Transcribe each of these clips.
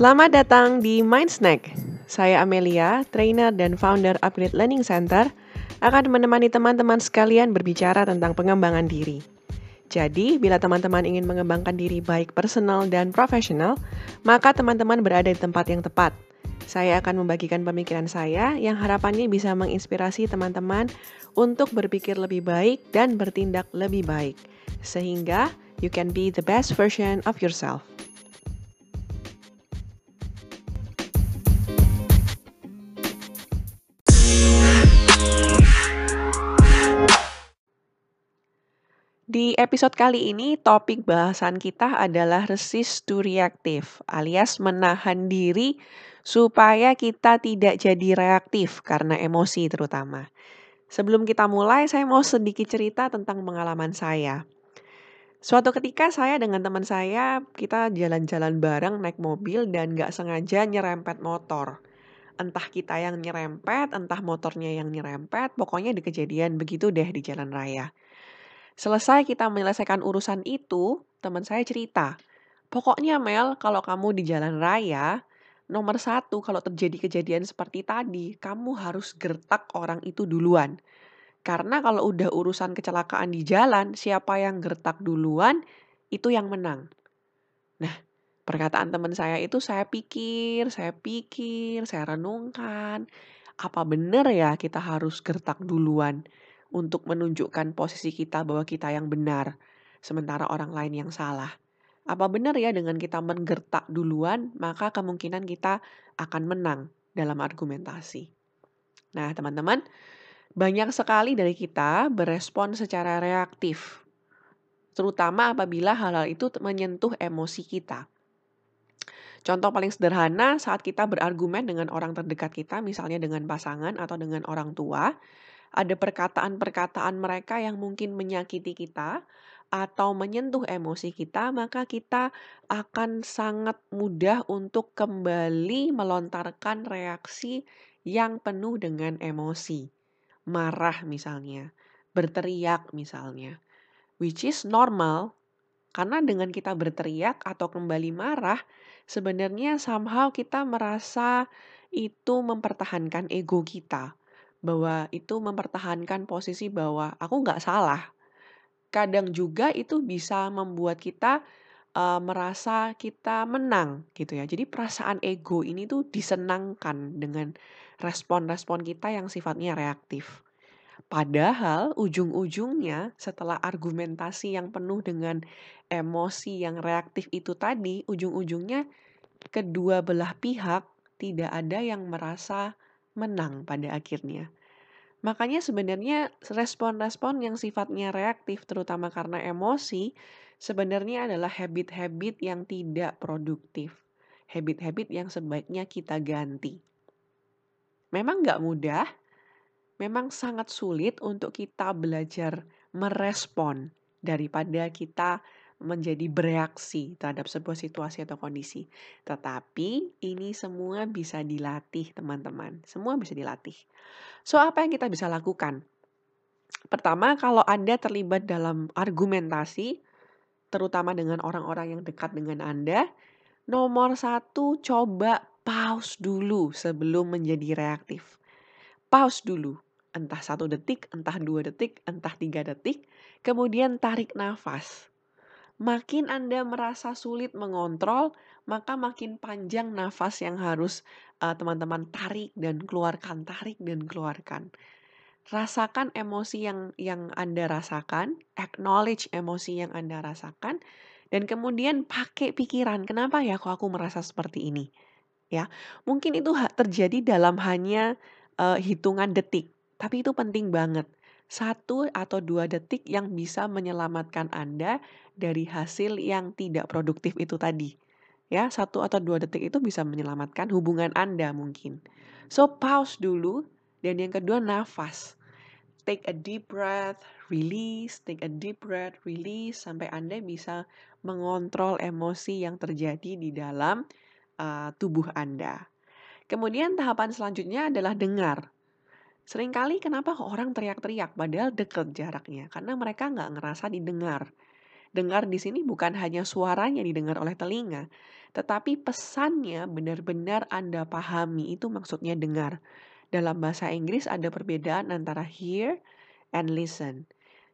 Selamat datang di Mind Snack. Saya Amelia, trainer dan founder Upgrade Learning Center, akan menemani teman-teman sekalian berbicara tentang pengembangan diri. Jadi, bila teman-teman ingin mengembangkan diri baik personal dan profesional, maka teman-teman berada di tempat yang tepat. Saya akan membagikan pemikiran saya yang harapannya bisa menginspirasi teman-teman untuk berpikir lebih baik dan bertindak lebih baik, sehingga you can be the best version of yourself. Di episode kali ini, topik bahasan kita adalah resist to reactive, alias menahan diri supaya kita tidak jadi reaktif karena emosi terutama. Sebelum kita mulai, saya mau sedikit cerita tentang pengalaman saya. Suatu ketika saya dengan teman saya, kita jalan-jalan bareng naik mobil dan gak sengaja nyerempet motor. Entah kita yang nyerempet, entah motornya yang nyerempet, pokoknya di kejadian begitu deh di jalan raya. Selesai kita menyelesaikan urusan itu, teman saya cerita, pokoknya Mel, kalau kamu di jalan raya, nomor satu kalau terjadi kejadian seperti tadi, kamu harus gertak orang itu duluan. Karena kalau udah urusan kecelakaan di jalan, siapa yang gertak duluan, itu yang menang. Nah, perkataan teman saya itu saya pikir, saya pikir, saya renungkan, apa benar ya kita harus gertak duluan? Untuk menunjukkan posisi kita bahwa kita yang benar, sementara orang lain yang salah. Apa benar ya dengan kita menggertak duluan, maka kemungkinan kita akan menang dalam argumentasi. Nah, teman-teman, banyak sekali dari kita berespon secara reaktif, terutama apabila hal-hal itu menyentuh emosi kita. Contoh paling sederhana saat kita berargumen dengan orang terdekat kita, misalnya dengan pasangan atau dengan orang tua, ada perkataan-perkataan mereka yang mungkin menyakiti kita atau menyentuh emosi kita, maka kita akan sangat mudah untuk kembali melontarkan reaksi yang penuh dengan emosi. Marah misalnya, berteriak misalnya. Which is normal, karena dengan kita berteriak atau kembali marah, sebenarnya somehow kita merasa itu mempertahankan ego kita bahwa itu mempertahankan posisi bahwa aku nggak salah. Kadang juga itu bisa membuat kita uh, merasa kita menang gitu ya. Jadi perasaan ego ini tuh disenangkan dengan respon-respon kita yang sifatnya reaktif. Padahal ujung-ujungnya setelah argumentasi yang penuh dengan emosi yang reaktif itu tadi, ujung-ujungnya kedua belah pihak tidak ada yang merasa menang pada akhirnya. Makanya sebenarnya respon-respon yang sifatnya reaktif terutama karena emosi sebenarnya adalah habit-habit yang tidak produktif. Habit-habit yang sebaiknya kita ganti. Memang nggak mudah, memang sangat sulit untuk kita belajar merespon daripada kita menjadi bereaksi terhadap sebuah situasi atau kondisi. Tetapi ini semua bisa dilatih, teman-teman. Semua bisa dilatih. So, apa yang kita bisa lakukan? Pertama, kalau Anda terlibat dalam argumentasi, terutama dengan orang-orang yang dekat dengan Anda, nomor satu, coba pause dulu sebelum menjadi reaktif. Pause dulu, entah satu detik, entah dua detik, entah tiga detik, kemudian tarik nafas makin Anda merasa sulit mengontrol, maka makin panjang nafas yang harus uh, teman-teman tarik dan keluarkan, tarik dan keluarkan. Rasakan emosi yang yang Anda rasakan, acknowledge emosi yang Anda rasakan, dan kemudian pakai pikiran, kenapa ya kok aku merasa seperti ini? Ya, mungkin itu terjadi dalam hanya uh, hitungan detik, tapi itu penting banget satu atau dua detik yang bisa menyelamatkan Anda dari hasil yang tidak produktif itu tadi. Ya, satu atau dua detik itu bisa menyelamatkan hubungan Anda mungkin. So, pause dulu. Dan yang kedua, nafas. Take a deep breath, release, take a deep breath, release, sampai Anda bisa mengontrol emosi yang terjadi di dalam uh, tubuh Anda. Kemudian tahapan selanjutnya adalah dengar. Seringkali kenapa orang teriak-teriak padahal deket jaraknya? Karena mereka nggak ngerasa didengar. Dengar di sini bukan hanya suaranya didengar oleh telinga, tetapi pesannya benar-benar Anda pahami. Itu maksudnya dengar. Dalam bahasa Inggris ada perbedaan antara hear and listen.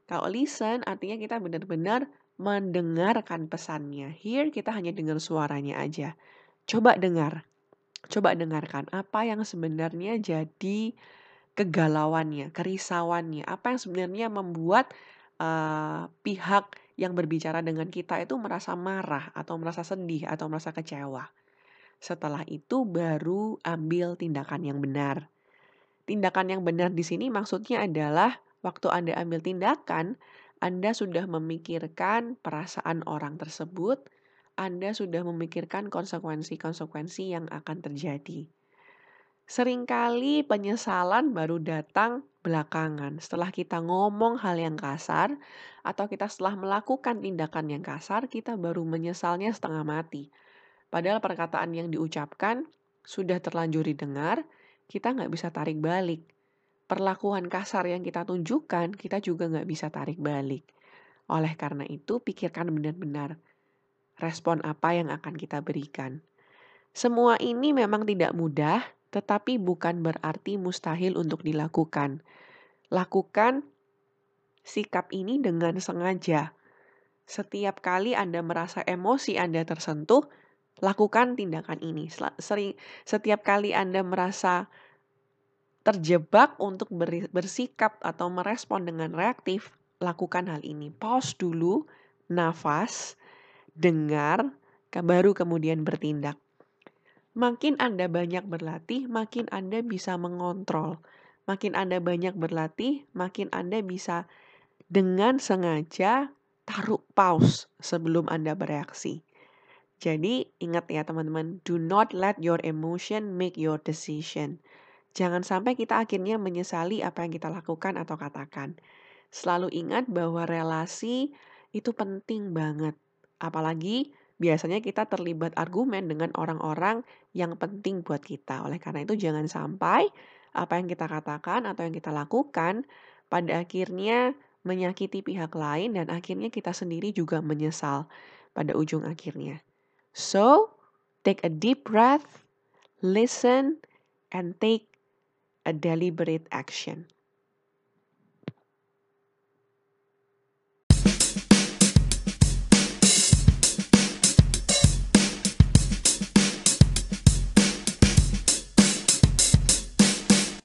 Kalau listen artinya kita benar-benar mendengarkan pesannya. Hear kita hanya dengar suaranya aja. Coba dengar. Coba dengarkan apa yang sebenarnya jadi kegalauannya, kerisauannya, apa yang sebenarnya membuat uh, pihak yang berbicara dengan kita itu merasa marah atau merasa sedih atau merasa kecewa. Setelah itu baru ambil tindakan yang benar. Tindakan yang benar di sini maksudnya adalah waktu Anda ambil tindakan, Anda sudah memikirkan perasaan orang tersebut, anda sudah memikirkan konsekuensi-konsekuensi yang akan terjadi. Seringkali penyesalan baru datang belakangan setelah kita ngomong hal yang kasar atau kita setelah melakukan tindakan yang kasar, kita baru menyesalnya setengah mati. Padahal perkataan yang diucapkan sudah terlanjur didengar, kita nggak bisa tarik balik. Perlakuan kasar yang kita tunjukkan, kita juga nggak bisa tarik balik. Oleh karena itu, pikirkan benar-benar respon apa yang akan kita berikan. Semua ini memang tidak mudah, tetapi bukan berarti mustahil untuk dilakukan. Lakukan sikap ini dengan sengaja. Setiap kali Anda merasa emosi Anda tersentuh, lakukan tindakan ini. Sering, setiap kali Anda merasa terjebak untuk bersikap atau merespon dengan reaktif, lakukan hal ini. Pause dulu, nafas, dengar, baru kemudian bertindak. Makin Anda banyak berlatih, makin Anda bisa mengontrol. Makin Anda banyak berlatih, makin Anda bisa dengan sengaja taruh pause sebelum Anda bereaksi. Jadi ingat ya teman-teman, do not let your emotion make your decision. Jangan sampai kita akhirnya menyesali apa yang kita lakukan atau katakan. Selalu ingat bahwa relasi itu penting banget. Apalagi biasanya kita terlibat argumen dengan orang-orang yang penting buat kita. Oleh karena itu jangan sampai apa yang kita katakan atau yang kita lakukan pada akhirnya menyakiti pihak lain dan akhirnya kita sendiri juga menyesal pada ujung akhirnya. So, take a deep breath, listen, and take a deliberate action.